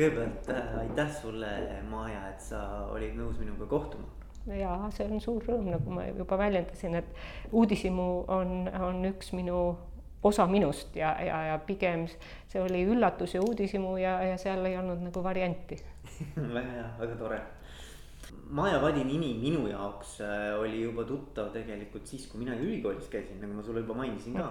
kõigepealt äh, aitäh sulle, Maja, et sa olid nõus minuga kohtuma. ja see on suur rõõm, nagu ma juba väljendasin, et uudishimu on, on üks minu osa minust ja, ja, ja pigem see oli üllatus ja uudishimu ja, ja seal ei olnud nagu varianti väga hea, väga tore. Maja Vadi nimi minu jaoks äh, oli juba tuttav tegelikult siis, kui mina ülikoolis käisin, nagu ma sulle juba mainisin ka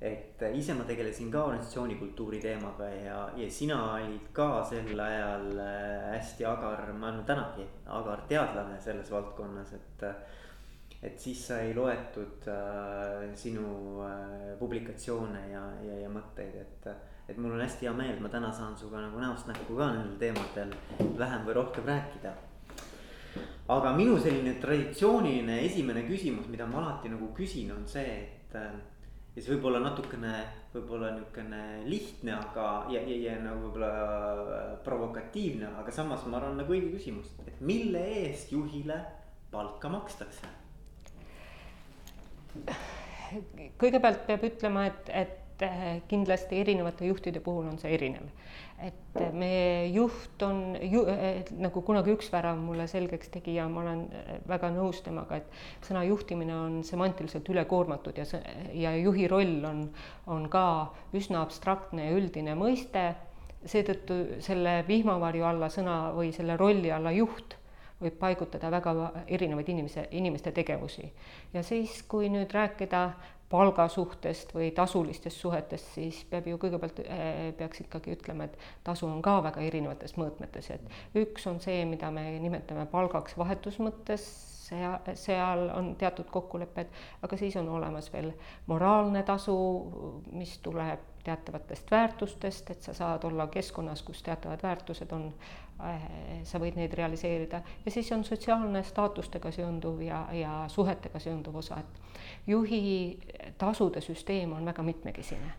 et äh, ise ma tegelesin ka organisatsioonikultuuri teemaga ja, ja sina olid ka sel ajal äh, hästi agar, ma olen tänagi agar teadlane selles valdkonnas, et. et siis sai loetud äh, sinu äh, publikatsioone ja, ja, ja mõtteid, et. et mul on hästi hea meel, ma täna saan sinuga nagu näost näkku ka nendel teemadel vähem või rohkem rääkida aga minu selline traditsiooniline esimene küsimus, mida ma alati nagu küsin, on see, et ja see võib olla natukene, võib-olla niisugune lihtne, aga ja, ja, ja nagu võib-olla äh, provokatiivne, aga samas ma arvan nagu õige küsimus, et mille eest juhile palka makstakse? kõigepealt peab ütlema, et, et kindlasti erinevate juhtide puhul on see erinev et meie juht on ju, nagu kunagi üks värav mulle selgeks tegi ja ma olen väga nõus temaga, et sõna juhtimine on semantiliselt ülekoormatud ja see ja juhi roll on, on ka üsna abstraktne ja üldine mõiste. seetõttu selle vihmavarju alla sõna või selle rolli alla juht võib paigutada väga erinevaid inimese, inimeste tegevusi. ja siis, kui nüüd rääkida palgasuhtest või tasulistest suhetest, siis peab ju kõigepealt, eh, peaks ikkagi ütlema, et tasu on ka väga erinevates mõõtmetes, et üks on see, mida me nimetame palgaks vahetus mõttes, sea, seal on teatud kokkulepped, aga siis on olemas veel moraalne tasu, mis tuleb teatavatest väärtustest, et sa saad olla keskkonnas, kus teatavad väärtused on äh,, sa võid neid realiseerida. Ja siis on sotsiaalne staatustega seonduv ja, ja suhetega seonduv osa, et juhi tasude süsteem on väga mitmekesine.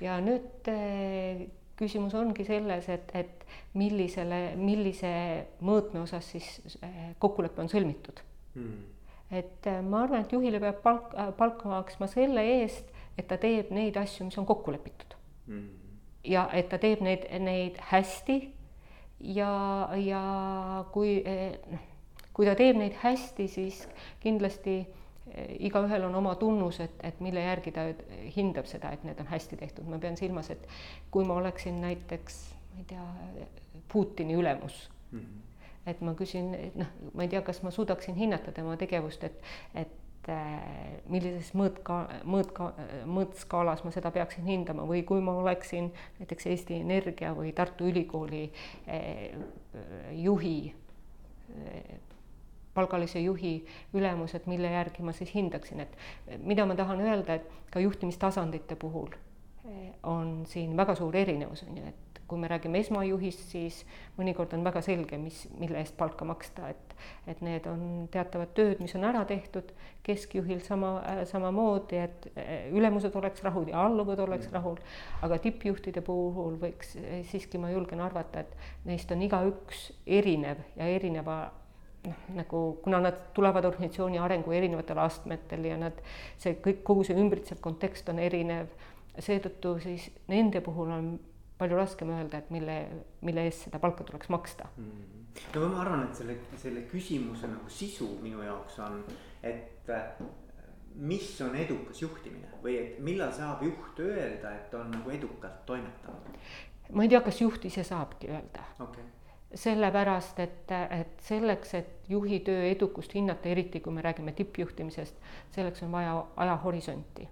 ja nüüd eh, küsimus ongi selles, et, et millisele, millise mõõtme osas siis eh, kokkulepe on sõlmitud. Mm.. et eh, ma arvan, et juhile peab palk, palka maksma selle eest, et ta teeb neid asju, mis on kokku lepitud. Mm.. ja et ta teeb neid, neid hästi ja, ja kui noh, kui ta teeb neid hästi, siis kindlasti igaühel on oma tunnus, et, et mille järgi ta hindab seda, et need on hästi tehtud, ma pean silmas, et kui ma oleksin näiteks, ma ei tea, Putini ülemus mm. -hmm. et ma küsin, et noh, ma ei tea, kas ma suudaksin hinnata tema tegevust, et, et äh, millises mõõtka, mõõtka, mõõtskaalas ma seda peaksin hindama või kui ma oleksin näiteks Eesti Energia või Tartu Ülikooli äh, juhi äh, palgalise juhi ülemused, mille järgi ma siis hindaksin, et mida ma tahan öelda, et ka juhtimistasandite puhul eh, on siin väga suur erinevus, on ju, et kui me räägime esmajuhist, siis mõnikord on väga selge, mis, mille eest palka maksta, et, et need on teatavad tööd, mis on ära tehtud, keskjuhil sama äh,, samamoodi, et äh, ülemused oleks rahul ja alluvad oleks mm. rahul, aga tippjuhtide puhul võiks siiski, ma julgen arvata, et neist on igaüks erinev ja erineva noh, nagu kuna nad tulevad organisatsiooni arengu erinevatel astmetel ja nad, see kõik, kogu see ümbritsev kontekst on erinev, seetõttu siis nende puhul on palju raskem öelda, et mille, mille eest seda palka tuleks maksta mm.. no ma arvan, et selle, selle küsimuse nagu sisu minu jaoks on, et mis on edukas juhtimine või et millal saab juht öelda, et on nagu edukalt toimetanud? ma ei tea, kas juht ise saabki öelda okay sellepärast, et, et selleks, et juhi töö edukust hinnata, eriti kui me räägime tippjuhtimisest, selleks on vaja ajahorisonti.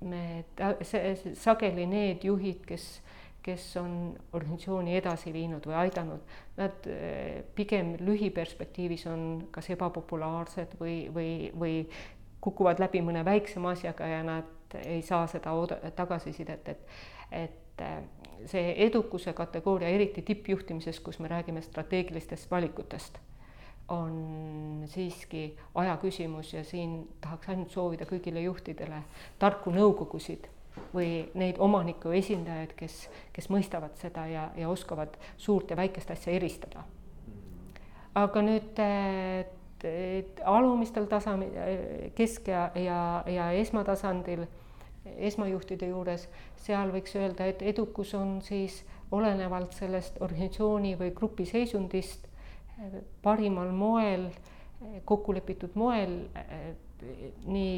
me, see, sageli need juhid, kes, kes on organisatsiooni edasi viinud või aidanud, nad eh, pigem lühiperspektiivis on kas ebapopulaarsed või, või, või kukuvad läbi mõne väiksema asjaga ja nad ei saa seda tagasisidet, et, et see edukuse kategooria, eriti tippjuhtimises, kus me räägime strateegilistest valikutest, on siiski aja küsimus ja siin tahaks ainult soovida kõigile juhtidele tarku nõukogusid või neid omaniku esindajaid, kes, kes mõistavad seda ja, ja oskavad suurt ja väikest asja eristada. aga nüüd alumistel tasandil, kesk- ja, ja, ja esmatasandil esmajuhtide juures, seal võiks öelda, et edukus on siis olenevalt sellest organisatsiooni või grupi seisundist parimal moel, kokku lepitud moel nii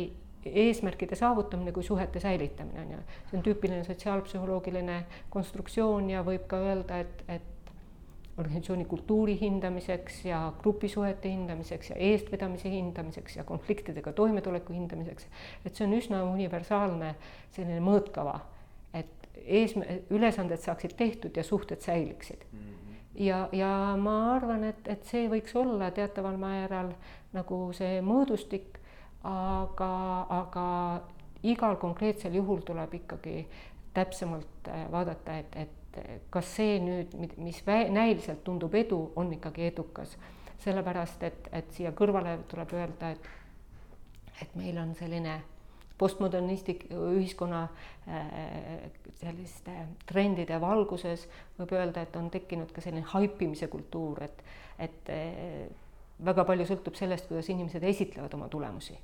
eesmärkide saavutamine kui suhete säilitamine on ju. see on tüüpiline sotsiaalpsühholoogiline konstruktsioon ja võib ka öelda, et, et organisatsiooni kultuuri hindamiseks ja grupisuhete hindamiseks ja eestvedamise hindamiseks ja konfliktidega toimetuleku hindamiseks. et see on üsna universaalne selline mõõtkava, et ees, ülesanded saaksid tehtud ja suhted säiliksid mm. -hmm. ja, ja ma arvan, et, et see võiks olla teataval määral nagu see mõõdustik, aga, aga igal konkreetsel juhul tuleb ikkagi täpsemalt äh, vaadata, et, et kas see nüüd, mis näiliselt tundub edu, on ikkagi edukas. sellepärast, et, et siia kõrvale tuleb öelda, et, et meil on selline postmodernistlik ühiskonna äh, selliste trendide valguses võib öelda, et on tekkinud ka selline haipimise kultuur, et, et väga palju sõltub sellest, kuidas inimesed esitlevad oma tulemusi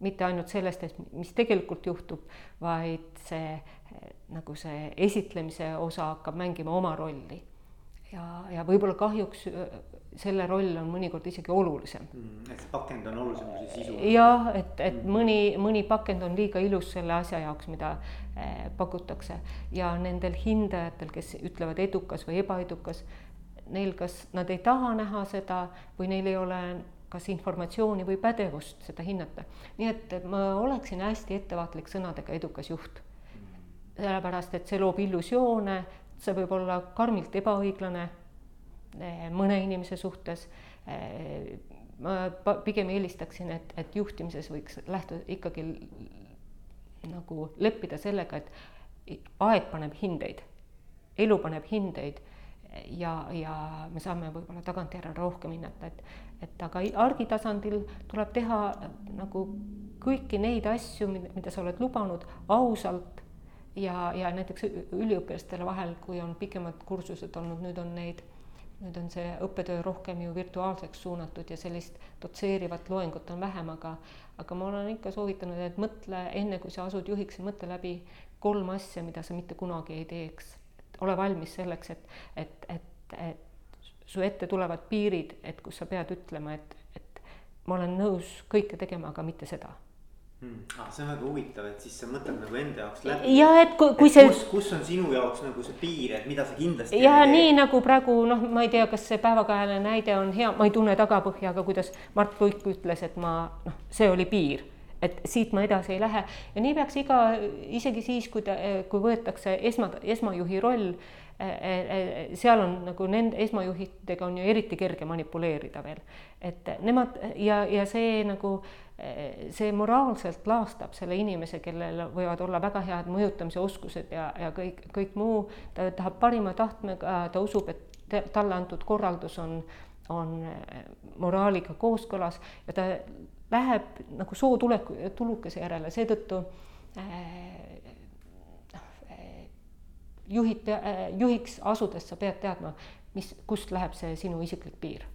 mitte ainult sellest, et mis tegelikult juhtub, vaid see nagu see esitlemise osa hakkab mängima oma rolli. ja, ja võib-olla kahjuks selle roll on mõnikord isegi olulisem mm,. et see pakend on olulisem kui see sisu. jah, et, et mm. mõni, mõni pakend on liiga ilus selle asja jaoks, mida eh, pakutakse ja nendel hindajatel, kes ütlevad edukas või ebaedukas, neil kas nad ei taha näha seda või neil ei ole kas informatsiooni või pädevust seda hinnata. nii et ma oleksin hästi ettevaatlik sõnadega edukas juht. sellepärast, et see loob illusioone, see võib olla karmilt ebaõiglane eh, mõne inimese suhtes. Eh, ma pigem eelistaksin, et, et juhtimises võiks lähtuda ikkagi nagu leppida sellega, et aeg paneb hindeid, elu paneb hindeid ja, ja me saame võib-olla tagantjärele rohkem hinnata, et, et aga argitasandil tuleb teha nagu kõiki neid asju, mida sa oled lubanud ausalt. Ja, ja näiteks üliõpilastele vahel, kui on pikemad kursused olnud, nüüd on neid, nüüd on see õppetöö rohkem ju virtuaalseks suunatud ja sellist dotseerivat loengut on vähem, aga, aga ma olen ikka soovitanud, et mõtle enne, kui sa asud juhiks, mõtle läbi kolm asja, mida sa mitte kunagi ei teeks ole valmis selleks, et, et, et, et su ette tulevad piirid, et kus sa pead ütlema, et, et ma olen nõus kõike tegema, aga mitte seda hmm.. Ah, see on väga huvitav, et siis sa mõtled nagu enda jaoks läbi. ja et kui, kui see. kus, kus on sinu jaoks nagu see piir, et mida sa kindlasti. ja nii nagu praegu noh, ma ei tea, kas see päevakajaline näide on hea, ma ei tunne tagapõhja, aga kuidas Mart Luik ütles, et ma noh, see oli piir et siit ma edasi ei lähe. Ja nii peaks iga, isegi siis, kui ta, kui võetakse esma, esmajuhi roll, e, e, e, seal on nagu nende esmajuhtidega on ju eriti kerge manipuleerida veel, et nemad ja, ja see nagu see moraalselt laastab selle inimese, kellel võivad olla väga head mõjutamise oskused ja, ja kõik, kõik muu, ta tahab parima tahtmega, ta usub, et talle antud korraldus on, on moraaliga kooskõlas ja ta läheb nagu sootuleku, tulukese järele, seetõttu äh, äh, juhid, äh, juhiks asudes sa pead teadma, mis, kust läheb see sinu isiklik piir.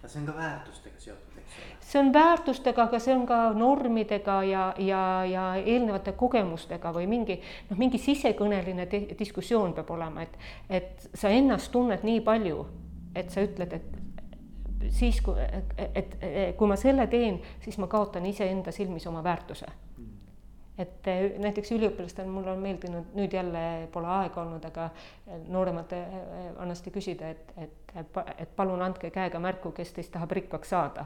aga see on ka väärtustega seotud, eks ole? see on väärtustega, aga see on ka normidega ja, ja, ja eelnevate kogemustega või mingi noh, mingi sisekõneline diskussioon peab olema, et, et sa ennast tunned nii palju, et sa ütled, et siis, kui, et, kui ma selle teen, siis ma kaotan iseenda silmis oma väärtuse. et eh, näiteks üliõpilastel mul on meeldinud, nüüd jälle pole aega olnud, aga nooremate eh, vanasti küsida, et, et, et palun andke käega märku, kes teist tahab rikkaks saada.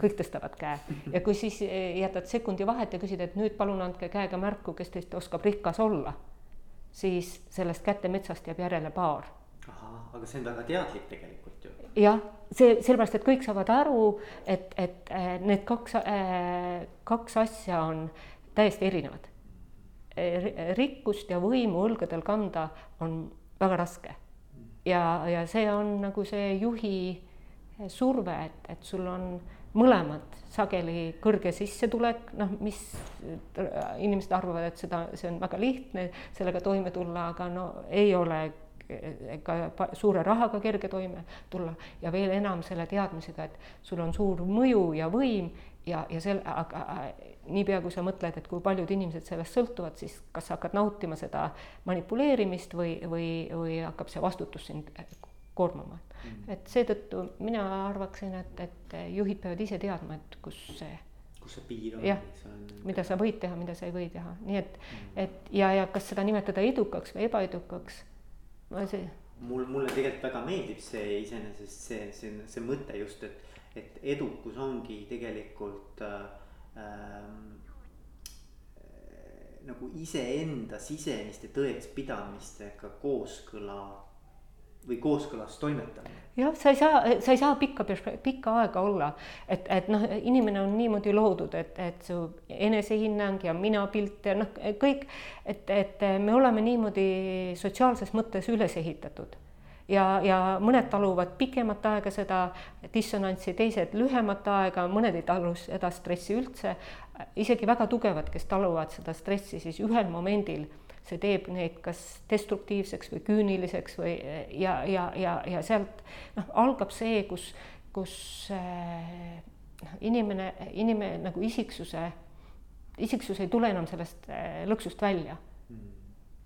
kõik tõstavad käe ja kui siis eh, jätad sekundi vahet ja küsid, et nüüd palun andke käega märku, kes teist oskab rikas olla, siis sellest kätemetsast jääb järele paar. Aga see on väga teadlik tegelikult ju. jah see, sellepärast, et kõik saavad aru, et, et äh, need kaks, äh, kaks asja on täiesti erinevad. rikkust ja võimu õlgadel kanda on väga raske. ja, ja see on nagu see juhi surve, et, et sul on mõlemad sageli kõrge sissetulek, noh, mis inimesed arvavad, et seda, see on väga lihtne sellega toime tulla, aga no ei ole ka suure rahaga kerge toime tulla ja veel enam selle teadmisega, et sul on suur mõju ja võim ja, ja selle, aga niipea kui sa mõtled, et kui paljud inimesed sellest sõltuvad, siis kas sa hakkad nautima seda manipuleerimist või, või, või hakkab see vastutus sind koormama mm.. et seetõttu mina arvaksin, et, et juhid peavad ise teadma, et kus see kus see piir on. jah, mida sa võid teha, mida sa ei või teha, nii et mm., et ja, ja kas seda nimetada edukaks või ebaedukaks, ma see. mul, mulle tegelikult väga meeldib see iseenesest see, see, see mõte just, et, et edukus ongi tegelikult äh, ähm, nagu iseenda sisemiste tõekspidamistega kooskõla või kooskõlas toimetamine. jah, sa ei saa, sa ei saa pikka, pikka aega olla, et, et noh, inimene on niimoodi loodud, et, et su enesehinnang ja minapilt ja noh, kõik, et, et me oleme niimoodi sotsiaalses mõttes üles ehitatud ja, ja mõned taluvad pikemat aega seda dissonantsi, teised lühemat aega, mõned ei talu seda stressi üldse. isegi väga tugevad, kes taluvad seda stressi, siis ühel momendil see teeb neid kas destruktiivseks või küüniliseks või ja, ja, ja, ja sealt noh, algab see, kus, kus noh, inimene, inimene nagu isiksuse, isiksus ei tule enam sellest äh, lõksust välja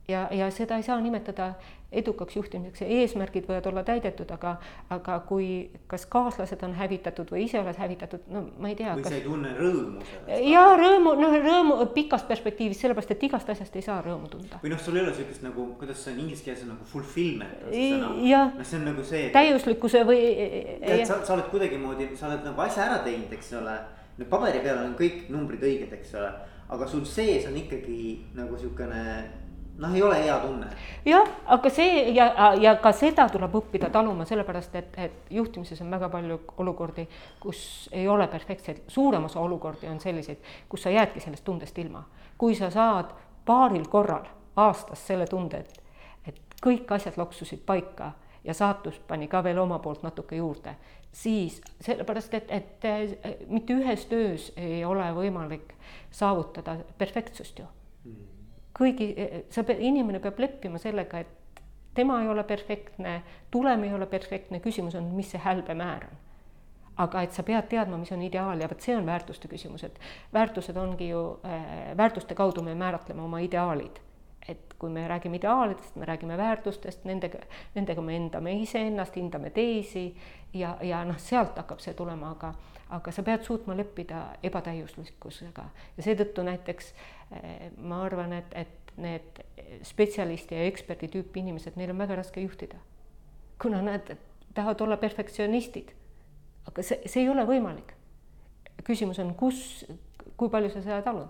ja, ja seda ei saa nimetada edukaks juhtimiseks, eesmärgid võivad olla täidetud, aga, aga kui kas kaaslased on hävitatud või ise oled hävitatud, no ma ei tea. või kas... sa ei tunne rõõmu sellest. ja rõõmu, noh, rõõmu pikas perspektiivis, sellepärast et igast asjast ei saa rõõmu tunda. või noh, sul ei ole sihukest nagu, kuidas see on inglise keeles on nagu fulfillment. jah, noh, see on nagu see. täiuslikkuse või. tead, sa, sa oled kuidagimoodi, sa oled nagu asja ära teinud, eks ole. nüüd paberi peal on kõik numbrid õiged, eks ole, aga sul sees on ikkagi nagu sihukene noh, ei ole hea tunne. jah, aga see ja, ja ka seda tuleb õppida taluma, sellepärast et, et juhtimises on väga palju olukordi, kus ei ole perfektseid, suurem osa olukordi on selliseid, kus sa jäädki sellest tundest ilma. kui sa saad paaril korral aastas selle tunde, et, et kõik asjad loksusid paika ja saatus pani ka veel oma poolt natuke juurde, siis sellepärast, et, et mitte ühes töös ei ole võimalik saavutada perfektsust ju mm kõigi, sa pead, inimene peab leppima sellega, et tema ei ole perfektne, tulem ei ole perfektne, küsimus on, mis see hälbemäär on. aga et sa pead teadma, mis on ideaal ja vot see on väärtuste küsimus, et väärtused ongi ju äh,, väärtuste kaudu me määratleme oma ideaalid. et kui me räägime ideaalidest, me räägime väärtustest, nendega, nendega me hindame iseennast, hindame teisi ja, ja noh, sealt hakkab see tulema, aga aga sa pead suutma leppida ebatäiuslikkusega ja seetõttu näiteks eh, ma arvan, et, et need spetsialisti ja eksperdi tüüpi inimesed, neil on väga raske juhtida. kuna nad tahavad olla perfektsionistid. aga see, see ei ole võimalik. küsimus on, kus, kui palju sa seda talud.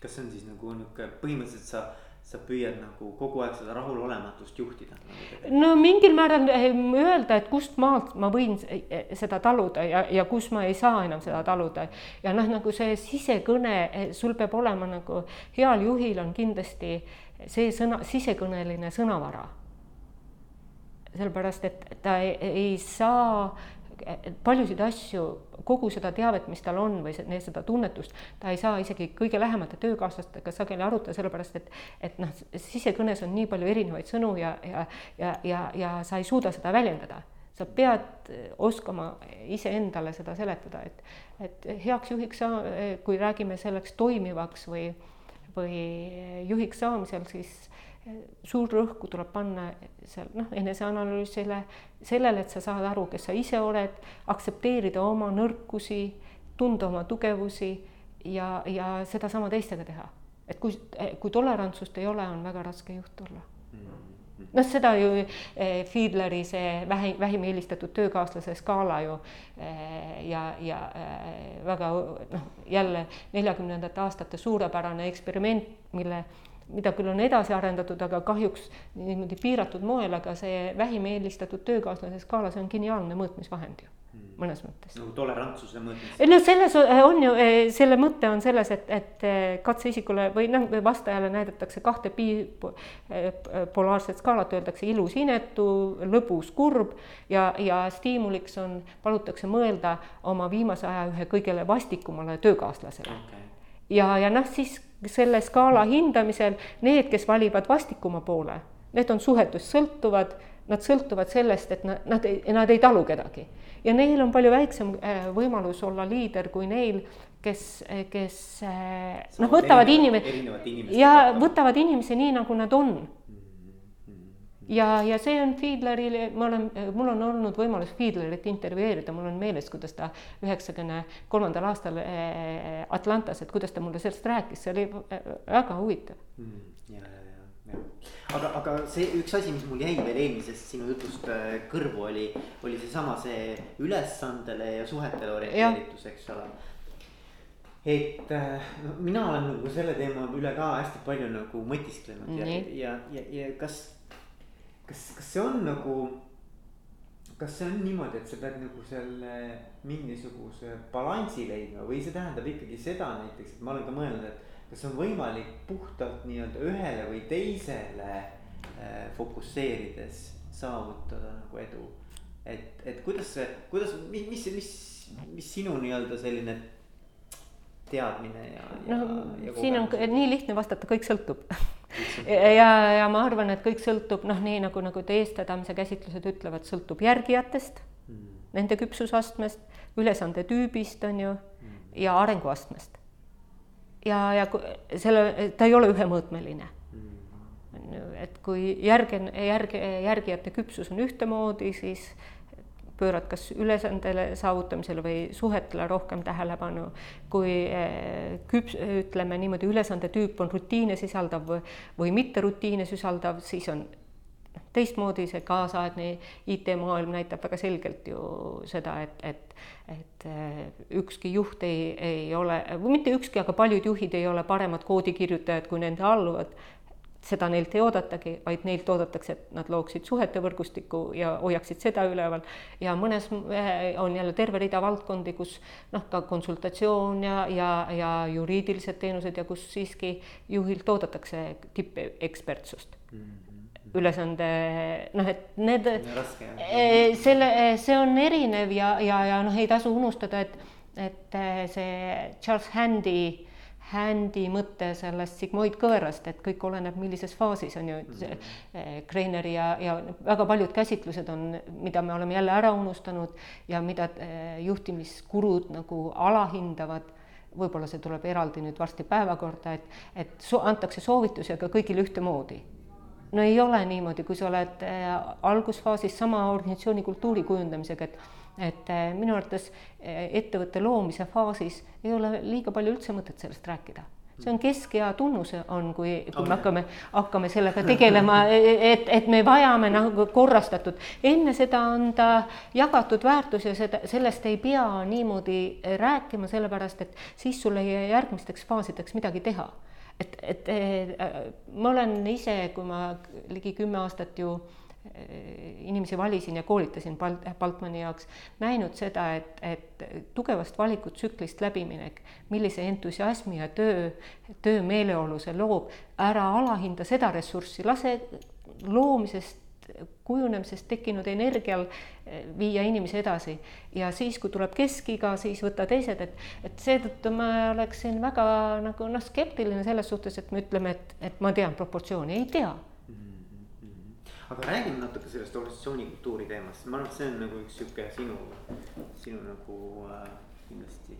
kas see on siis nagu niisugune põhimõtteliselt sa sa püüad nagu kogu aeg seda rahulolematust juhtida nagu? no mingil määral eh, öelda, et kust maalt ma võin eh, seda taluda ja, ja kus ma ei saa enam seda taluda. ja noh, nagu see sisekõne, eh, sul peab olema nagu heal juhil on kindlasti see sõna, sisekõneline sõnavara. sellepärast, et ta ei, ei saa paljusid asju, kogu seda teavet, mis tal on või seda tunnetust, ta ei saa isegi kõige lähemate töökaaslastega sageli arutada, sellepärast et, et noh, sisekõnes on nii palju erinevaid sõnu ja, ja, ja, ja, ja sa ei suuda seda väljendada. sa pead oskama iseendale seda seletada, et, et heaks juhiks sa, kui räägime selleks toimivaks või, või juhiks saamisel, siis suur rõhku tuleb panna seal noh, eneseanalüüsile, sellele, et sa saad aru, kes sa ise oled, aktsepteerida oma nõrkusi, tunda oma tugevusi ja, ja sedasama teistega teha. et kui, kui tolerantsust ei ole, on väga raske juht olla noh, seda ju eh, Fiedleri see vähi, vähim eelistatud töökaaslase skaala ju eh, ja, ja eh, väga noh, jälle neljakümnendate aastate suurepärane eksperiment, mille mida küll on edasi arendatud, aga kahjuks niimoodi piiratud moel, aga see vähim eelistatud töökaaslase skaala, see on geniaalne mõõtmisvahend ju hmm. mõnes mõttes. nagu tolerantsuse mõõtmis. no selles on ju, eh, selle mõte on selles, et, et eh, katseisikule või noh, vastajale näidatakse kahte bipolaarset eh, skaalat, öeldakse ilus, inetu, lõbus, kurb ja, ja stiimuliks on, palutakse mõelda oma viimase aja ühe kõigele vastikumale töökaaslasele okay. Ja, ja noh, siis selle skaala hindamisel need, kes valivad vastikuma poole, need on suhetust sõltuvad, nad sõltuvad sellest, et nad, nad ei, nad ei talu kedagi. ja neil on palju väiksem äh, võimalus olla liider kui neil, kes, kes äh, noh, võtavad inimesi ja võtavad inimesi nii, nagu nad on ja, ja see on Fiedlerile, ma olen, mul on olnud võimalus Fiedlerit intervjueerida, mul on meeles, kuidas ta üheksakümne kolmandal aastal eh, Atlantas, et kuidas ta mulle sellest rääkis, see oli eh, väga huvitav mm,. ja, ja, ja, ja, aga, aga see üks asi, mis mul jäi veel eelmisest sinu jutust äh, kõrvu oli, oli seesama see ülesandele ja suhetele orienteeritus, eks ole et no mina olen nagu selle teema üle ka hästi palju nagu mõtisklenud mm -hmm. ja, ja, ja, ja kas kas, kas see on nagu, kas see on niimoodi, et sa pead nagu selle mingisuguse balansi leidma või see tähendab ikkagi seda näiteks, et ma olen ka mõelnud, et kas on võimalik puhtalt nii-öelda ühele või teisele äh, fokusseerides saavutada nagu edu. et, et kuidas see, kuidas, mis, mis, mis, mis sinu nii-öelda selline teadmine ja, ja. no siin on nii lihtne vastata, kõik sõltub ja, ja ma arvan, et kõik sõltub noh, nii nagu, nagu eestvedamise käsitlused ütlevad, sõltub järgijatest mm., nende küpsusastmest, ülesande tüübist on ju mm. ja arenguastmest. ja, ja selle, ta ei ole ühemõõtmeline mm.. et kui järge, järge, järgijate küpsus on ühtemoodi, siis pöörad kas ülesandele saavutamisele või suhetele rohkem tähelepanu, kui eh, küps, ütleme niimoodi, ülesande tüüp on rutiine sisaldav või, või mitte rutiine sisaldav, siis on teistmoodi see kaasaegne IT-maailm näitab väga selgelt ju seda, et, et, et eh, ükski juht ei, ei ole, või mitte ükski, aga paljud juhid ei ole paremad koodikirjutajad kui nende alluvad seda neilt ei oodatagi, vaid neilt oodatakse, et nad looksid suhete võrgustikku ja hoiaksid seda üleval. ja mõnes eh, on jälle terve rida valdkondi, kus noh, ka konsultatsioon ja, ja, ja juriidilised teenused ja kus siiski juhilt oodatakse tippekspertsust mm. -hmm. ülesande noh, et need, eh, selle, eh, see on erinev ja, ja, ja noh, ei tasu unustada, et, et see Charles Handy händi mõte sellest sigmoidkõverast, et kõik oleneb, millises faasis on ju mm. Kreineri ja, ja väga paljud käsitlused on, mida me oleme jälle ära unustanud ja mida eh, juhtimiskurud nagu alahindavad võib-olla see tuleb eraldi nüüd varsti päevakorda, et, et so antakse soovitusi, aga kõigile ühtemoodi. no ei ole niimoodi, kui sa oled äh, algusfaasis sama organisatsiooni kultuuri kujundamisega, et et äh, minu arvates äh, ettevõtte loomise faasis ei ole liiga palju üldse mõtet sellest rääkida see on keskea tunnus on, kui, kui me hakkame, hakkame sellega tegelema, et, et me vajame nagu korrastatud. enne seda on ta jagatud väärtus ja seda, sellest ei pea niimoodi rääkima, sellepärast et siis sul ei jää järgmisteks faasideks midagi teha. et, et äh, ma olen ise, kui ma ligi kümme aastat ju Äh, inimesi valisin ja koolitasin Balt-, Baltmani jaoks, näinud seda, et, et tugevast valikutsüklist läbiminek, millise entusiasmi ja töö, töömeeleolu see loob, ära alahinda seda ressurssi, lase loomisest kujunemisest tekkinud energial äh, viia inimesi edasi. Ja siis, kui tuleb keskiga, siis võtta teised, et, et seetõttu ma oleksin väga nagu noh, skeptiline selles suhtes, et me ütleme, et, et ma tean proportsiooni, ei tea aga räägime natuke sellest organisatsioonikultuuri teemast, ma arvan, et see on nagu üks sihuke sinu, sinu nagu äh, kindlasti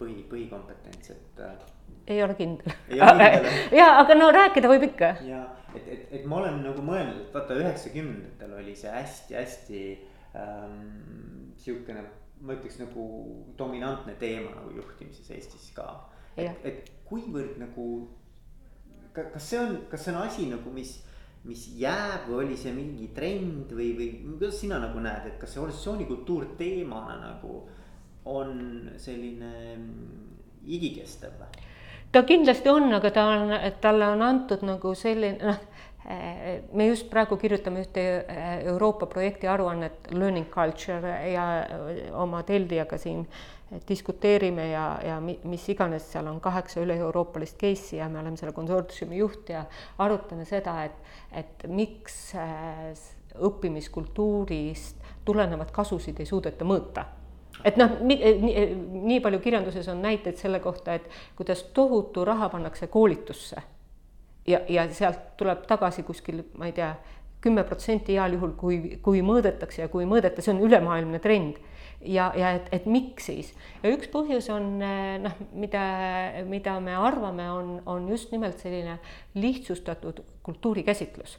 põhi, põhikompetents, et äh,. ei ole kindel. ja, aga no rääkida võib ikka. ja et, et, et ma olen nagu mõelnud, et vaata üheksakümnendatel oli see hästi-hästi ähm, sihukene, ma ütleks nagu dominantne teema nagu juhtimises Eestis ka. et, et kuivõrd nagu, kas see on, kas see on asi nagu, mis mis jääb või oli see mingi trend või, või kuidas sina nagu näed, et kas see organisatsioonikultuur teemana nagu on selline mm, igikestev või? ta kindlasti on, aga ta on, talle on antud nagu selline noh, eh, me just praegu kirjutame ühte eh, Euroopa projekti aruannet Learning Culture ja oma tellijaga siin diskuteerime ja, ja mis iganes, seal on kaheksa üle-euroopalist case'i ja me oleme selle konsortsiumi juht ja arutame seda, et, et miks äh, õppimiskultuurist tulenevat kasusid ei suudeta mõõta. Et noh, nii, nii palju kirjanduses on näiteid selle kohta, et kuidas tohutu raha pannakse koolitusse. Ja, ja sealt tuleb tagasi kuskil, ma ei tea, kümme protsenti heal juhul, kui, kui mõõdetakse ja kui mõõdeta, see on ülemaailmne trend ja, ja et, et miks siis ja üks põhjus on noh, mida, mida me arvame, on, on just nimelt selline lihtsustatud kultuurikäsitlus.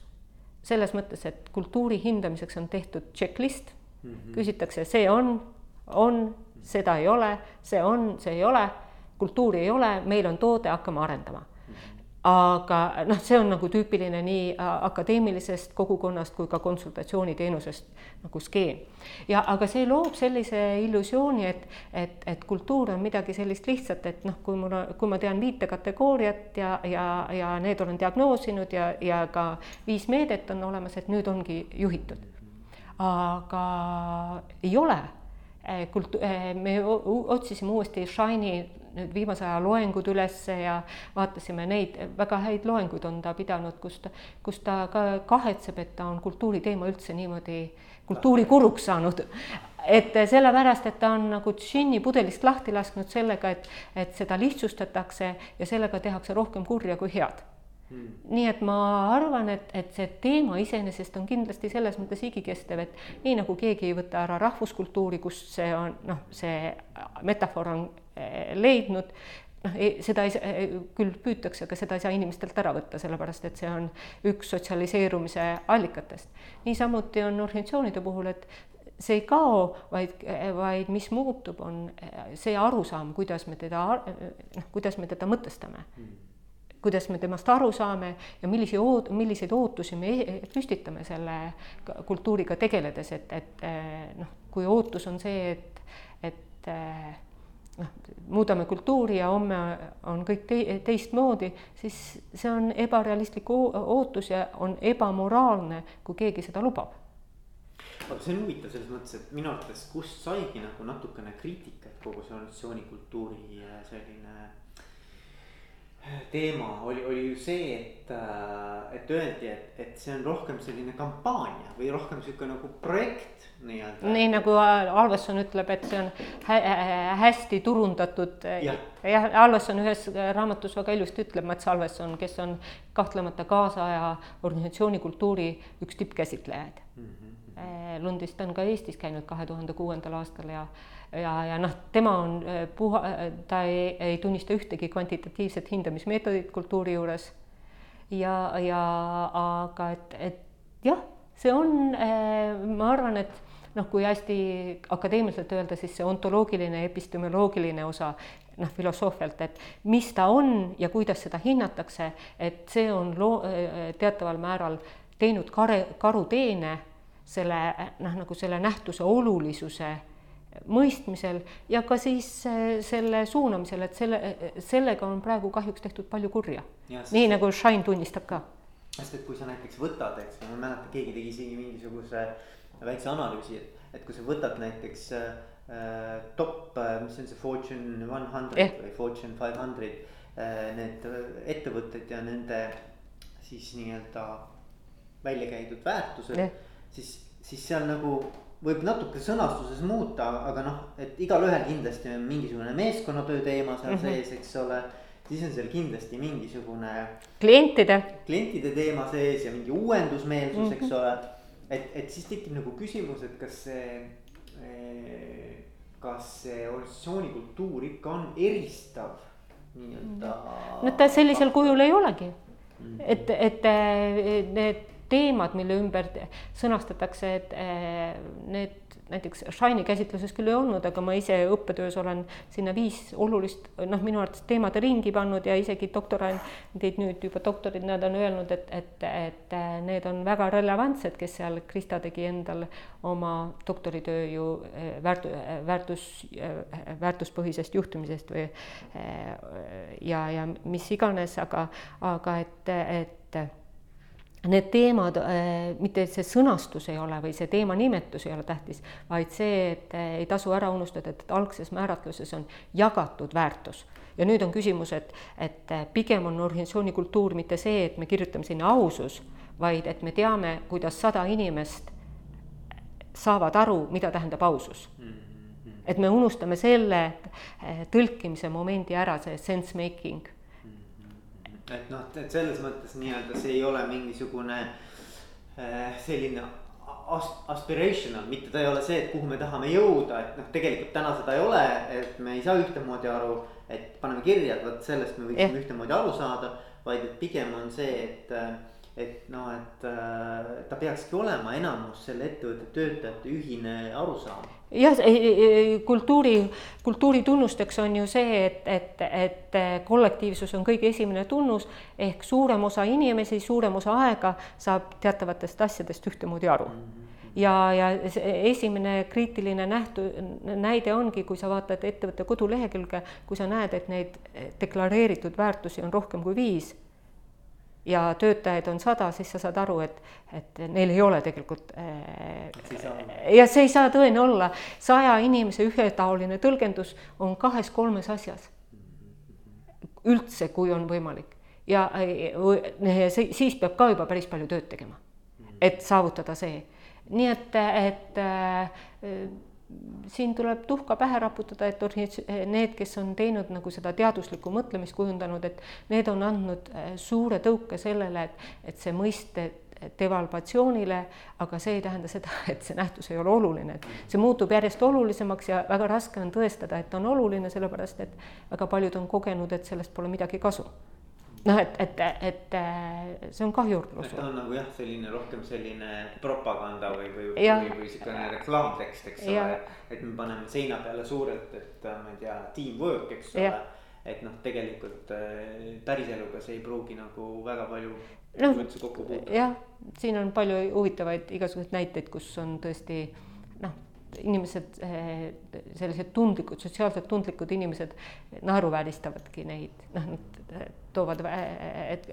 selles mõttes, et kultuuri hindamiseks on tehtud checklist mm, -hmm. küsitakse, see on, on, seda ei ole, see on, see ei ole, kultuuri ei ole, meil on toode, hakkame arendama aga noh, see on nagu tüüpiline nii äh, akadeemilisest kogukonnast kui ka konsultatsiooniteenusest nagu skeem. ja aga see loob sellise illusiooni, et, et, et kultuur on midagi sellist lihtsat, et noh, kui mul, kui ma tean viite kategooriat ja, ja, ja need olen diagnoosinud ja, ja ka viis meedet on olemas, et nüüd ongi juhitud. aga ei ole äh, kultu-, äh, me otsisime uuesti Shine'i nüüd viimase aja loengud ülesse ja vaatasime neid, väga häid loenguid on ta pidanud, kus ta, kus ta ka kahetseb, et ta on kultuuriteema üldse niimoodi kultuurikuruks saanud. et sellepärast, et ta on nagu džinni pudelist lahti lasknud sellega, et, et seda lihtsustatakse ja sellega tehakse rohkem kurja kui head Hmm. nii et ma arvan, et, et see teema iseenesest on kindlasti selles mõttes igikestev, et nii nagu keegi ei võta ära rahvuskultuuri, kus see on noh, see metafoor on leidnud, noh, seda ei, eh, küll püütakse, aga seda ei saa inimestelt ära võtta, sellepärast et see on üks sotsialiseerumise allikatest. niisamuti on organisatsioonide puhul, et see ei kao, vaid, vaid mis muutub, on see arusaam, kuidas me teda, noh, kuidas me teda mõtestame mm kuidas me temast aru saame ja millisi oot-, milliseid ootusi me e-, püstitame selle kultuuriga tegeledes, et, et eh, noh, kui ootus on see, et, et eh, noh, muudame kultuuri ja homme on kõik te teistmoodi, siis see on ebarealistlik ootus ja on ebamoraalne, kui keegi seda lubab. aga see on huvitav selles mõttes, et minu arvates, kust saigi nagu natukene kriitikat kogu see organisatsioonikultuuri eh, selline teema oli, oli ju see, et, äh, et öeldi, et, et see on rohkem selline kampaania või rohkem sihuke nagu projekt nii-öelda. nii nagu Alvesson ütleb, et see on hä hästi turundatud. jah, Alvesson ühes raamatus väga ilusti ütleb, Mats Alvesson, kes on kahtlemata kaasaja organisatsioonikultuuri üks tippkäsitlejaid mm. -hmm. Lundist on ka Eestis käinud kahe tuhande kuuendal aastal ja ja, ja noh, tema on äh, puha, ta ei, ei tunnista ühtegi kvantitatiivset hindamismeetodit kultuuri juures. ja, ja aga et, et jah, see on, äh, ma arvan, et noh, kui hästi akadeemiliselt öelda, siis see ontoloogiline, epistemoloogiline osa noh, filosoofialt, et mis ta on ja kuidas seda hinnatakse, et see on loo-, teataval määral teinud kare, karuteene selle noh, nagu selle nähtuse olulisuse mõistmisel ja ka siis äh, selle suunamisel, et selle, sellega on praegu kahjuks tehtud palju kurja. nii nagu Shine tunnistab ka. sest et kui sa näiteks võtad, eks ma mäletan, keegi tegi isegi mingisuguse väikse analüüsi, et, et kui sa võtad näiteks äh, top, äh, mis on see Fortune one hundred või Fortune five hundred äh,, need ettevõtted ja nende siis nii-öelda välja käidud väärtused siis, siis seal nagu võib natuke sõnastuses muuta, aga noh, et igalühel kindlasti on mingisugune meeskonnatöö teema seal mm -hmm. sees, eks ole. siis on seal kindlasti mingisugune. klientide. klientide teema sees ja mingi uuendusmeelsus mm, -hmm. eks mhm. ole. et, et siis tekib nagu küsimus, et kas see, eh, kas see organisatsiooni kultuur ikka on eristav nii-öelda. no ta sellisel kujul ei olegi mm. -hmm. et, et need teemad, mille ümber sõnastatakse, et eh, need näiteks Shine'i käsitluses küll ei olnud, aga ma ise õppetöös olen sinna viis olulist, noh, minu arvates teemade ringi pannud ja isegi doktorandid nüüd juba doktorid, nad on öelnud, et, et, et need on väga relevantsed, kes seal, Krista tegi endal oma doktoritöö ju eh, väärt-, väärtus, väärtuspõhisest juhtimisest või ja, ja mis iganes, aga, aga et, et need teemad, äh, mitte see sõnastus ei ole või see teema nimetus ei ole tähtis, vaid see, et äh, ei tasu ära unustada, et algses määratluses on jagatud väärtus. ja nüüd on küsimus, et, et äh, pigem on organisatsiooni kultuur mitte see, et me kirjutame sinna ausus, vaid et me teame, kuidas sada inimest saavad aru, mida tähendab ausus. Mm-hmm. et me unustame selle tõlkimise momendi ära, see sense making et noh, et selles mõttes nii-öelda see ei ole mingisugune äh, selline as-, aspirational, mitte ta ei ole see, et kuhu me tahame jõuda, et noh, tegelikult täna seda ei ole, et me ei saa ühtemoodi aru. et paneme kirja, et vot sellest me võiksime yeah. ühtemoodi aru saada, vaid et pigem on see, et äh, et noh, et äh, ta peakski olema enamus selle ettevõtte töötajate ühine arusaam. jah, kultuuri, kultuuri tunnusteks on ju see, et, et, et kollektiivsus on kõige esimene tunnus ehk suurem osa inimesi, suurem osa aega saab teatavatest asjadest ühtemoodi aru mm. -hmm ja, ja esimene kriitiline nähtu, näide ongi, kui sa vaatad ettevõtte kodulehekülge, kui sa näed, et neid deklareeritud väärtusi on rohkem kui viis ja töötajaid on sada, siis sa saad aru, et, et neil ei ole tegelikult äh, ja see ei saa tõene olla, saja inimese ühetaoline tõlgendus on kahes-kolmes asjas. üldse, kui on võimalik ja äh, siis peab ka juba päris palju tööd tegema, et saavutada see. nii et, et äh, siin tuleb tuhka pähe raputada, et need, kes on teinud nagu seda teaduslikku mõtlemist kujundanud, et need on andnud äh, suure tõuke sellele, et, et see mõiste devalvatsioonile, aga see ei tähenda seda, et see nähtus ei ole oluline, et see muutub järjest olulisemaks ja väga raske on tõestada, et on oluline, sellepärast et väga paljud on kogenud, et sellest pole midagi kasu noh, et, et, et see on kahjurlus. ta on nagu jah, selline rohkem selline propaganda või, või, või, või siukene reklaamtekst, eks ole. et me paneme seina peale suurelt, et ma ei tea, teamwork, eks ole. et noh, tegelikult äh, päriseluga see ei pruugi nagu väga palju no, üldse kokku puutuda. jah, siin on palju huvitavaid igasuguseid näiteid, kus on tõesti noh inimesed, äh, sellised tundlikud, sotsiaalselt tundlikud inimesed naeruvääristavadki neid, noh, nad toovad, et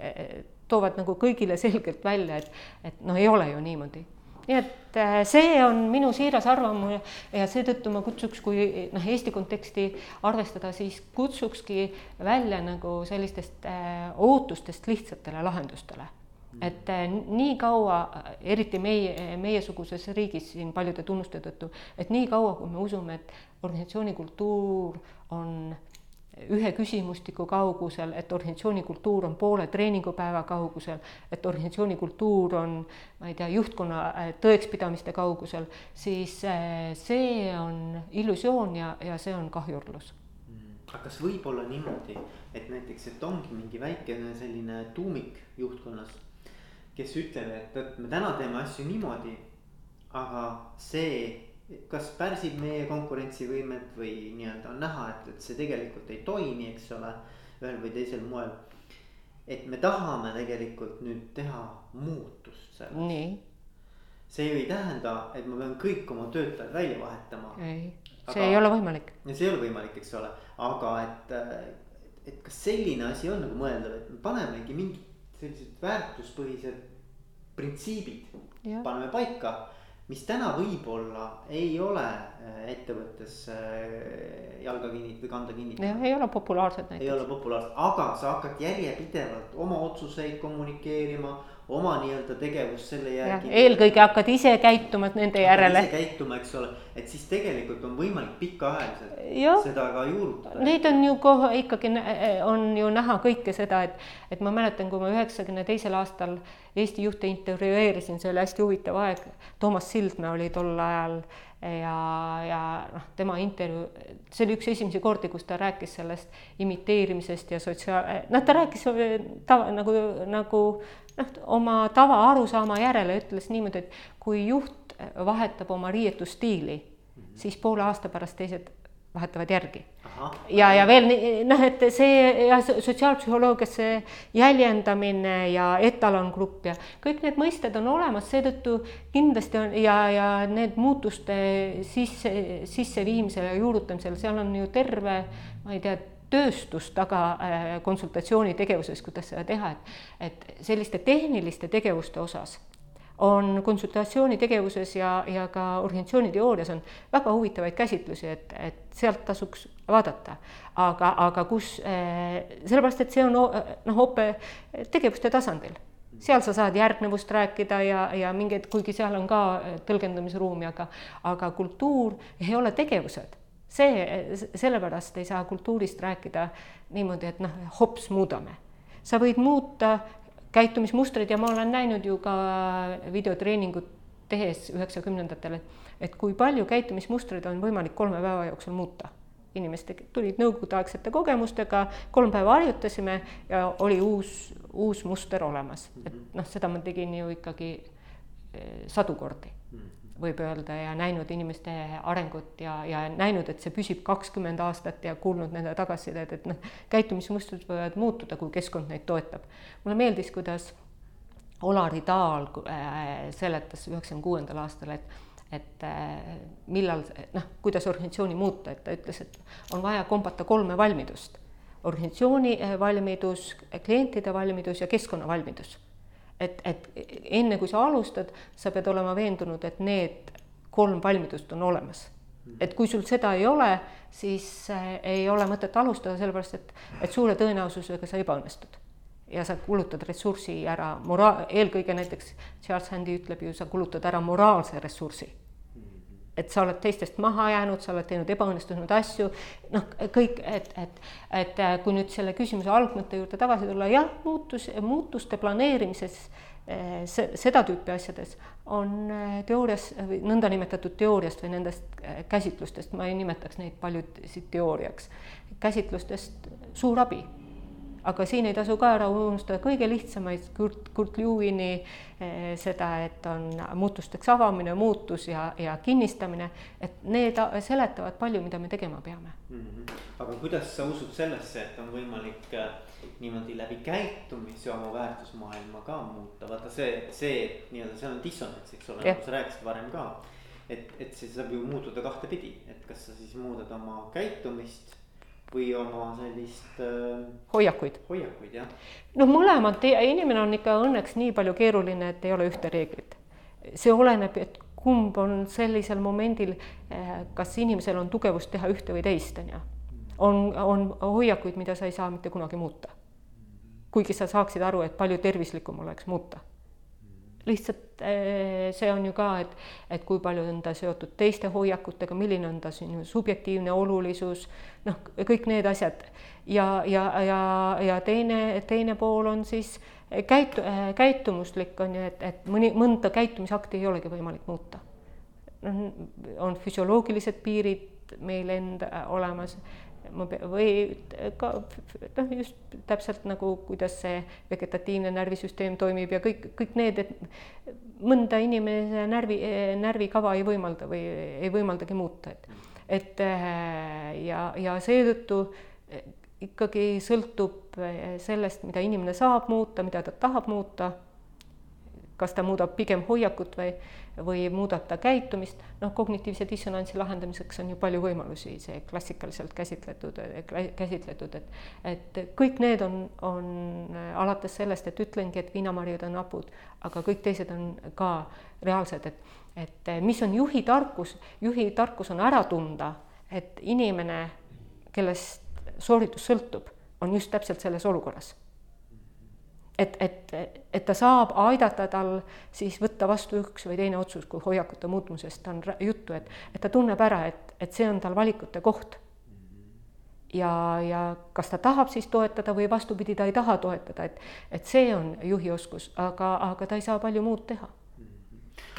toovad nagu kõigile selgelt välja, et, et noh, ei ole ju niimoodi. nii et äh, see on minu siiras arvamus ja seetõttu ma kutsuks, kui noh, Eesti konteksti arvestada, siis kutsukski välja nagu sellistest äh, ootustest lihtsatele lahendustele et äh, nii kaua, eriti meie, meiesuguses riigis siin paljude tunnuste tõttu, et nii kaua, kui me usume, et organisatsiooni kultuur on ühe küsimustiku kaugusel, et organisatsiooni kultuur on poole treeningupäeva kaugusel, et organisatsiooni kultuur on, ma ei tea, juhtkonna äh, tõekspidamiste kaugusel, siis äh, see on illusioon ja, ja see on kahjurlus mm. aga kas võib olla niimoodi, et näiteks, et ongi mingi väikene selline tuumik juhtkonnas, kes ütleb, et, et me täna teeme asju niimoodi, aga see kas pärsib meie konkurentsivõimet või nii-öelda on näha, et, et see tegelikult ei toimi, eks ole, ühel või teisel moel. et me tahame tegelikult nüüd teha muutust selles. see ju ei tähenda, et ma pean kõik oma töötajad välja vahetama. ei, see aga, ei ole võimalik. see ei ole võimalik, eks ole, aga et, et kas selline asi on nagu mõeldav, et me panemegi mingid sellised väärtuspõhised printsiibid, paneme paika mis täna võib-olla ei ole äh, ettevõttes äh, jalga kinnitatud või kanda kinnitatud. ei ole populaarsed näiteks. ei ole populaarsed, aga sa hakkad järjepidevalt oma otsuseid kommunikeerima oma nii-öelda tegevust selle järgi. eelkõige hakkad ise käituma nende järele. ise käituma, eks ole, et siis tegelikult on võimalik pikaajaliselt seda ka juurutada. Neid on ju kohe ikkagi on ju näha kõike seda, et, et ma mäletan, kui ma üheksakümne teisel aastal Eesti juhte intervjueerisin, see oli hästi huvitav aeg. Toomas Sildmäe oli tol ajal ja, ja noh, tema intervjuu, see oli üks esimesi kordi, kus ta rääkis sellest imiteerimisest ja sotsiaal, noh, ta rääkis tava nagu, nagu noh, oma tava arusaama järele ütles niimoodi, et kui juht vahetab oma riietusstiili, siis poole aasta pärast teised vahetavad järgi. ja, ja veel noh, et see ja sotsiaalpsühholoogias see jäljendamine ja etalongrupp ja kõik need mõisted on olemas, seetõttu kindlasti on ja, ja need muutuste sisse, sisseviimisel ja juurutamisel, seal on ju terve, ma ei tea tööstus taga äh, konsultatsioonitegevuses, kuidas seda teha, et, et selliste tehniliste tegevuste osas on konsultatsioonitegevuses ja, ja ka organisatsiooni teoorias on väga huvitavaid käsitlusi, et, et sealt tasuks vaadata. aga, aga kus, äh, sellepärast et see on noh, hoopis tegevuste tasandil seal sa saad järgnevust rääkida ja, ja mingeid, kuigi seal on ka tõlgendamisruumi, aga, aga kultuur ei ole tegevused see, sellepärast ei saa kultuurist rääkida niimoodi, et noh, hops, muudame. sa võid muuta käitumismustreid ja ma olen näinud ju ka videotreeningut tehes üheksakümnendatel, et kui palju käitumismustreid on võimalik kolme päeva jooksul muuta. inimesed tulid nõukogudeaegsete kogemustega, kolm päeva harjutasime ja oli uus, uus muster olemas, et noh, seda ma tegin ju ikkagi eh, sadu kordi võib öelda ja näinud inimeste arengut ja, ja näinud, et see püsib kakskümmend aastat ja kuulnud nende tagasisidet, et noh, käitumismustrid võivad muutuda, kui keskkond neid toetab. mulle meeldis, kuidas Olari Taal äh, seletas üheksakümne kuuendal aastal, et et äh, millal noh, kuidas organisatsiooni muuta, et ta ütles, et on vaja kombata kolme valmidust. organisatsiooni äh, valmidus, klientide valmidus ja keskkonna valmidus. Et, et enne kui sa alustad, sa pead olema veendunud, et need kolm valmidust on olemas. et kui sul seda ei ole, siis ei ole mõtet alustada, sellepärast et, et suure tõenäosusega sa ebaõnnestud ja sa kulutad ressursi ära, mora-, eelkõige näiteks Charles Handy ütleb ju, sa kulutad ära moraalse ressursi. Et sa oled teistest maha jäänud, sa oled teinud ebaõnnestunud asju, noh, kõik, et, et, et kui nüüd selle küsimuse algmõtte juurde tagasi tulla, jah, muutus, muutuste planeerimises eh, see, seda tüüpi asjades on eh, teoorias või nõndanimetatud teooriast või nendest käsitlustest, ma ei nimetaks neid paljusid teooriaks, käsitlustest suur abi aga siin ei tasu ka ära unustada kõige lihtsamaid Kurt, Kurt Lewini eh, seda, et on muutusteks avamine, muutus ja, ja kinnistamine, et need seletavad palju, mida me tegema peame mm. -hmm. aga kuidas sa usud sellesse, et on võimalik äh, niimoodi läbi käitumise oma väärtusmaailma ka muuta, vaata see, see nii-öelda seal on dissonants, eks ole, nagu sa rääkisid varem ka. et, et see saab ju muutuda kahtepidi, et kas sa siis muudad oma käitumist või oma sellist äh,. hoiakuid. hoiakuid jah. no mõlemad, inimene on ikka õnneks nii palju keeruline, et ei ole ühte reeglit. see oleneb, et kumb on sellisel momendil, äh, kas inimesel on tugevust teha ühte või teist, on ju. on, on hoiakuid, mida sa ei saa mitte kunagi muuta. kuigi sa saaksid aru, et palju tervislikum oleks muuta lihtsalt eh, see on ju ka, et, et kui palju on ta seotud teiste hoiakutega, milline on ta sinu subjektiivne olulisus, noh, kõik need asjad. ja, ja, ja, ja teine, teine pool on siis käitu-, käitumuslik on ju, et, et mõni, mõnda käitumisakti ei olegi võimalik muuta. noh, on füsioloogilised piirid meil enda olemas ma või ka noh, just täpselt nagu, kuidas see vegetatiivne närvisüsteem toimib ja kõik, kõik need, et mõnda inimese närvi, närvikava ei võimalda või ei võimaldagi muuta, et, et ja, ja seetõttu ikkagi sõltub sellest, mida inimene saab muuta, mida ta tahab muuta kas ta muudab pigem hoiakut või, või muudab ta käitumist, noh, kognitiivse dissonantsi lahendamiseks on ju palju võimalusi, see klassikaliselt käsitletud, käsitletud, et, et kõik need on, on alates sellest, et ütlengi, et viinamarjud on hapud, aga kõik teised on ka reaalsed, et, et mis on juhi tarkus, juhi tarkus on ära tunda, et inimene, kellest sooritus sõltub, on just täpselt selles olukorras et, et, et ta saab aidata tal siis võtta vastu üks või teine otsus, kui hoiakute muutumisest on juttu, et, et ta tunneb ära, et, et see on tal valikute koht. ja, ja kas ta tahab siis toetada või vastupidi, ta ei taha toetada, et, et see on juhi oskus, aga, aga ta ei saa palju muud teha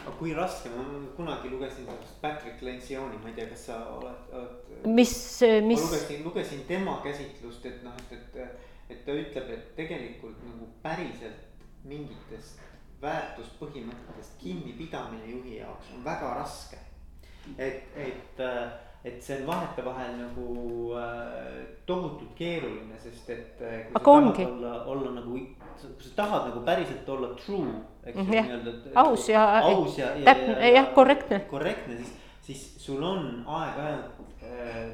aga kui raske, ma kunagi lugesin sellest Patrick Lencioni, ma ei tea, kas sa oled, oled. mis, mis. lugesin, lugesin tema käsitlust, et noh, et, et et ta ütleb, et tegelikult nagu päriselt mingitest väärtuspõhimõtetest kinnipidamine juhi jaoks on väga raske. et, et, et see on vahetevahel nagu äh, tohutult keeruline, sest et äh, Aga ongi. olla, olla nagu, kui sa tahad nagu päriselt olla true, eks ju Mhm, jah. nii-öelda. aus ja, aus ja, ja, täpne, jah, korrektne. korrektne, siis, siis sul on aeg-ajalt äh,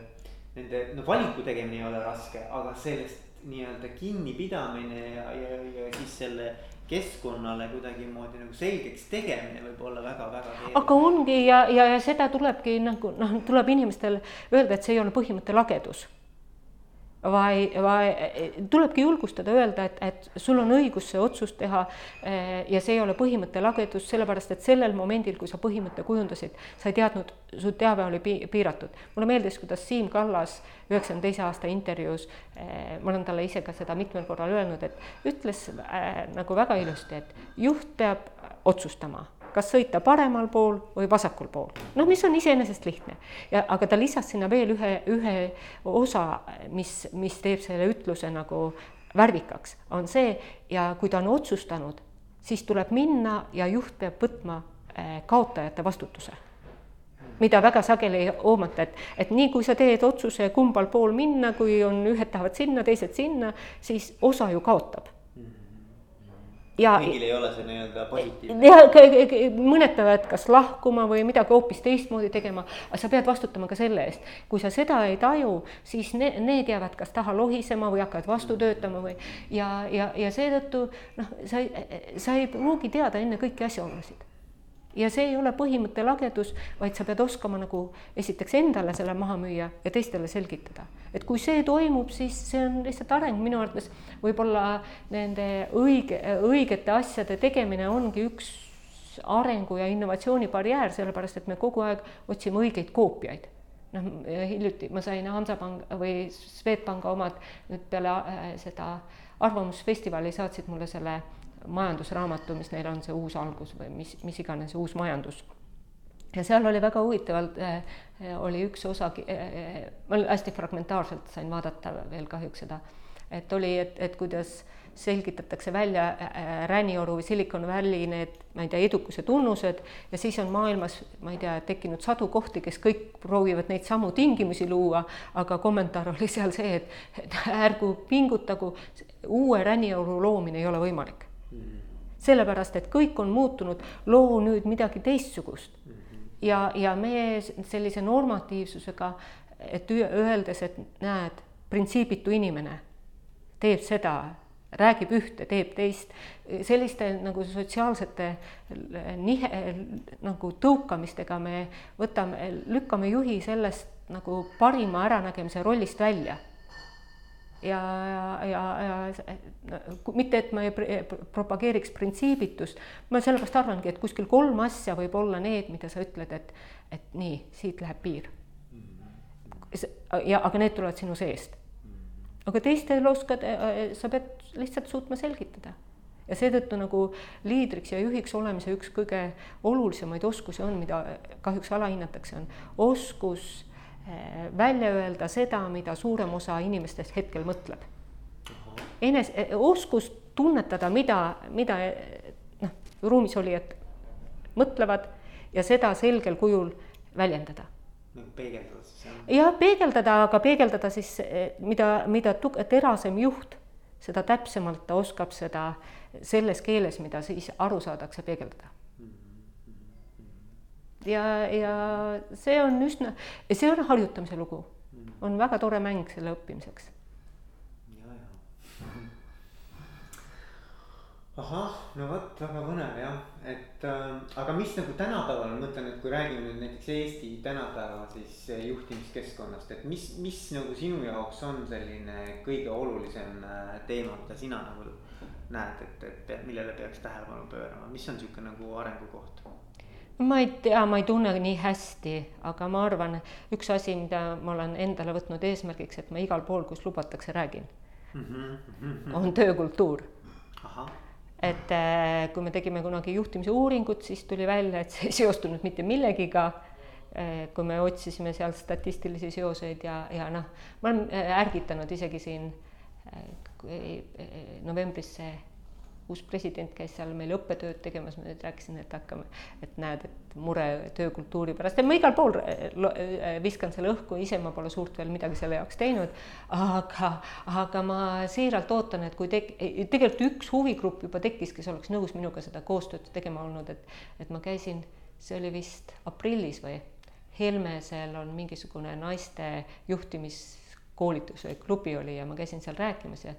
nende, no valiku tegemine ei ole raske, aga sellest nii-öelda kinnipidamine ja, ja, ja siis selle keskkonnale kuidagimoodi nagu selgeks tegemine võib olla väga-väga keeruline. aga ongi ja, ja, ja seda tulebki nagu noh, tuleb inimestel öelda, et see ei ole põhimõtte lagedus. Vaid, vaid tulebki julgustada, öelda, et, et sul on õigus see otsus teha eh, ja see ei ole põhimõtte lagedus, sellepärast et sellel momendil, kui sa põhimõtte kujundasid, sa ei teadnud, su teave oli piiratud. mulle meeldis, kuidas Siim Kallas üheksakümne teise aasta intervjuus, eh, ma olen talle ise ka seda mitmel korral öelnud, et ütles äh, nagu väga ilusti, et juht peab otsustama kas sõita paremal pool või vasakul pool. noh, mis on iseenesest lihtne. Ja, aga ta lisas sinna veel ühe, ühe osa, mis, mis teeb selle ütluse nagu värvikaks, on see ja kui ta on otsustanud, siis tuleb minna ja juht peab võtma eh, kaotajate vastutuse. Mida väga sageli ei hoomata, et, et nii kui sa teed otsuse, kumbal pool minna, kui on ühed tahavad sinna, teised sinna, siis osa ju kaotab ja kõigil ei ole see nii-öelda positiivne. ja mõned peavad kas lahkuma või midagi hoopis teistmoodi tegema, aga sa pead vastutama ka selle eest. kui sa seda ei taju, siis ne, need jäävad kas taha lohisema või hakkavad vastu töötama või ja, ja, ja seetõttu noh, sa, sa ei pruugi teada enne kõiki asjaolusid ja see ei ole põhimõtte lagedus, vaid sa pead oskama nagu esiteks endale selle maha müüa ja teistele selgitada. et kui see toimub, siis see on lihtsalt areng, minu arvates võib-olla nende õige, õigete asjade tegemine ongi üks arengu ja innovatsiooni barjäär, sellepärast et me kogu aeg otsime õigeid koopiaid noh, hiljuti ma sain Hansapanga või Swedbanka omad nüüd peale äh, seda arvamusfestivali saatsid mulle selle majandusraamatu, mis neil on see uus algus või mis, mis iganes uus majandus. ja seal oli väga huvitavalt äh,, oli üks osa äh,, ma hästi fragmentaarselt sain vaadata veel kahjuks seda, et oli, et, et kuidas selgitatakse välja äh, Rännioru või Silicon Valley need, ma ei tea, edukuse tunnused ja siis on maailmas, ma ei tea, tekkinud sadu kohti, kes kõik proovivad neid samu tingimusi luua, aga kommentaar oli seal see, et, ärgu pingutagu, uue Rännioru loomine ei ole võimalik sellepärast, et kõik on muutunud, loo nüüd midagi teistsugust. ja, ja me sellise normatiivsusega, et öeldes, et näed, printsiibitu inimene teeb seda, räägib ühte, teeb teist, selliste nagu sotsiaalsete nihe, nagu tõukamistega me võtame, lükkame juhi sellest nagu parima äranägemise rollist välja ja, ja, ja, mitte, et ma ei propageeriks printsiibitust, ma sellepärast arvangi, et kuskil kolm asja võib olla need, mida sa ütled, et, et nii, siit läheb piir. ja, aga need tulevad sinu seest. aga teistel oskad, sa pead lihtsalt suutma selgitada ja seetõttu nagu liidriks ja juhiks olemise üks kõige olulisemaid oskusi on, mida kahjuks alahinnatakse, on oskus välja öelda seda, mida suurem osa inimestest hetkel mõtleb. Enes-, eh, oskus tunnetada, mida, mida noh, ruumis olijad mõtlevad ja seda selgel kujul väljendada. peegeldada siis jah? jah, peegeldada, aga peegeldada siis, eh, mida, mida terasem juht, seda täpsemalt ta oskab seda selles keeles, mida siis aru saadakse, peegeldada ja, ja see on üsna, see on harjutamise lugu, on väga tore mäng selle õppimiseks. ahah, no vot, väga põnev jah, et äh, aga mis nagu tänapäeval, ma mõtlen, et kui räägime nüüd näiteks Eesti tänapäeva siis juhtimiskeskkonnast, et mis, mis nagu sinu jaoks on selline kõige olulisem äh, teema, mida sina nagu näed, et, et millele peaks tähelepanu pöörama, mis on niisugune nagu arengukoht? Ma ei tea, ma ei tunne nii hästi, aga ma arvan, üks asi, mida ma olen endale võtnud eesmärgiks, et ma igal pool, kus lubatakse, räägin mm, -hmm. on töökultuur. et äh, kui me tegime kunagi juhtimise uuringut, siis tuli välja, et see ei seostunud mitte millegiga äh,. kui me otsisime seal statistilisi seoseid ja, ja noh, ma olen äh, ärgitanud isegi siin novembris see uus president käis seal meil õppetööd tegemas, ma nüüd rääkisin, et hakkame, et näed, et mure töökultuuri pärast ja ma igal pool äh, äh, viskan selle õhku, ise ma pole suurt veel midagi selle jaoks teinud. aga, aga ma siiralt ootan, et kui tek-, tegelikult üks huvigrupp juba tekkis, kes oleks nõus minuga seda koostööd tegema olnud, et, et ma käisin, see oli vist aprillis või Helmesel on mingisugune naiste juhtimiskoolitus või klubi oli ja ma käisin seal rääkimas ja,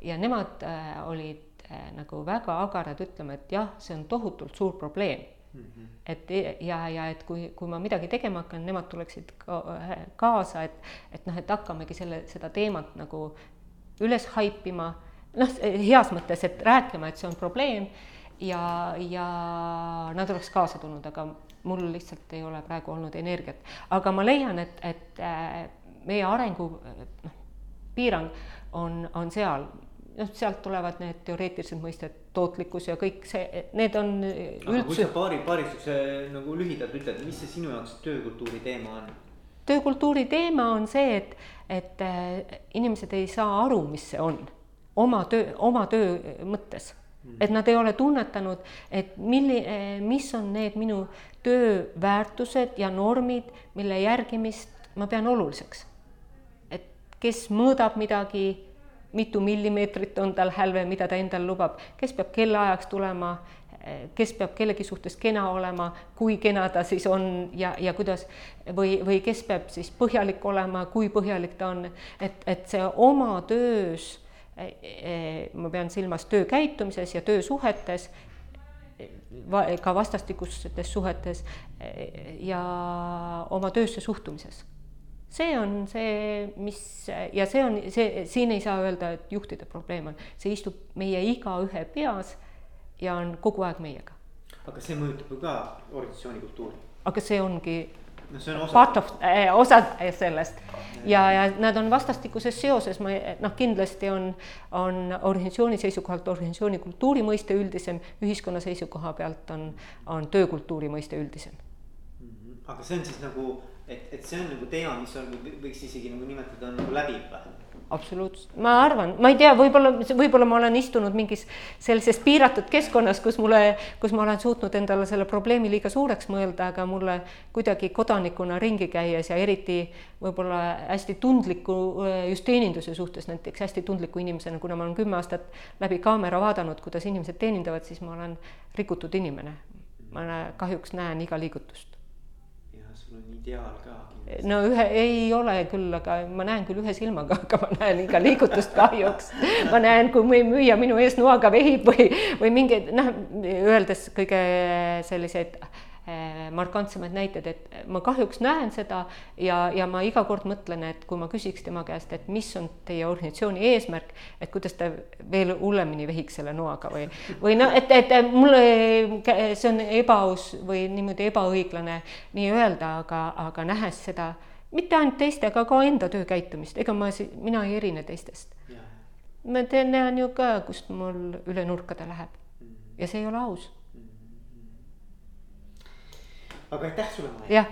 ja nemad äh, olid nagu väga agarad ütlema, et jah, see on tohutult suur probleem mm. -hmm. et ja, ja et kui, kui ma midagi tegema hakkan, nemad tuleksid ka, kaasa, et, et noh, et hakkamegi selle, seda teemat nagu üles haipima, noh, heas mõttes, et rääkima, et see on probleem ja, ja nad oleks kaasa tulnud, aga mul lihtsalt ei ole praegu olnud energiat. aga ma leian, et, et äh, meie arengu noh, piirang on, on seal, noh, sealt tulevad need teoreetilised mõisted, tootlikkus ja kõik see, need on üldse. kui sa paari, paari siukse nagu lühidalt ütled, mis see sinu jaoks töökultuuri teema on? töökultuuri teema on see, et, et äh, inimesed ei saa aru, mis see on oma töö, oma töö mõttes et nad ei ole tunnetanud, et milli-, mis on need minu töö väärtused ja normid, mille järgimist ma pean oluliseks. et kes mõõdab midagi, mitu millimeetrit on tal hälve, mida ta endale lubab, kes peab kellaajaks tulema, kes peab kellegi suhtes kena olema, kui kena ta siis on ja, ja kuidas. Või, või kes peab siis põhjalik olema, kui põhjalik ta on, et, et see oma töös ma pean silmas töökäitumises ja töösuhetes, ka vastastikustes suhetes ja oma töösse suhtumises. See on see, mis ja see on see, siin ei saa öelda, et juhtide probleem on, see istub meie igaühe peas ja on kogu aeg meiega. aga see mõjutab ju ka organisatsiooni kultuuri. aga see ongi no see on osa. Part of eh,, osa sellest ja, ja nad on vastastikuses seoses, ma noh, kindlasti on, on organisatsiooni seisukohalt organisatsiooni kultuuri mõiste üldisem, ühiskonna seisukoha pealt on, on töökultuuri mõiste üldisem. Mhm. aga see on siis nagu, et, et see on nagu teema, mis on, võiks isegi nagu nimetada nagu läbiv või? absoluutselt, ma arvan, ma ei tea, võib-olla, võib-olla ma olen istunud mingis sellises piiratud keskkonnas, kus mulle, kus ma olen suutnud endale selle probleemi liiga suureks mõelda, aga mulle kuidagi kodanikuna ringi käies ja eriti võib-olla hästi tundliku, just teeninduse suhtes näiteks hästi tundliku inimesena, kuna ma olen kümme aastat läbi kaamera vaadanud, kuidas inimesed teenindavad, siis ma olen rikutud inimene. ma kahjuks näen iga liigutust. Ideaal ka no ühe, ei ole küll, aga ma näen küll ühe silmaga, aga ma näen iga liigutust kahjuks. ma näen, kui müüa minu ees noaga vehib või, või mingeid noh, öeldes kõige selliseid äh, markantsemaid näiteid, et ma kahjuks näen seda ja, ja ma iga kord mõtlen, et kui ma küsiks tema käest, et mis on teie organisatsiooni eesmärk, et kuidas ta veel hullemini vehiks selle noaga või, või noh, et, et mulle see on ebaaus või niimoodi ebaõiglane nii öelda, aga, aga nähes seda mitte ainult teiste, aga ka enda töökäitumist, ega ma, mina ei erine teistest. ma teen, näen ju ka, kust mul üle nurkade läheb. Ja see ei ole aus aga aitäh sulle, Maie. jah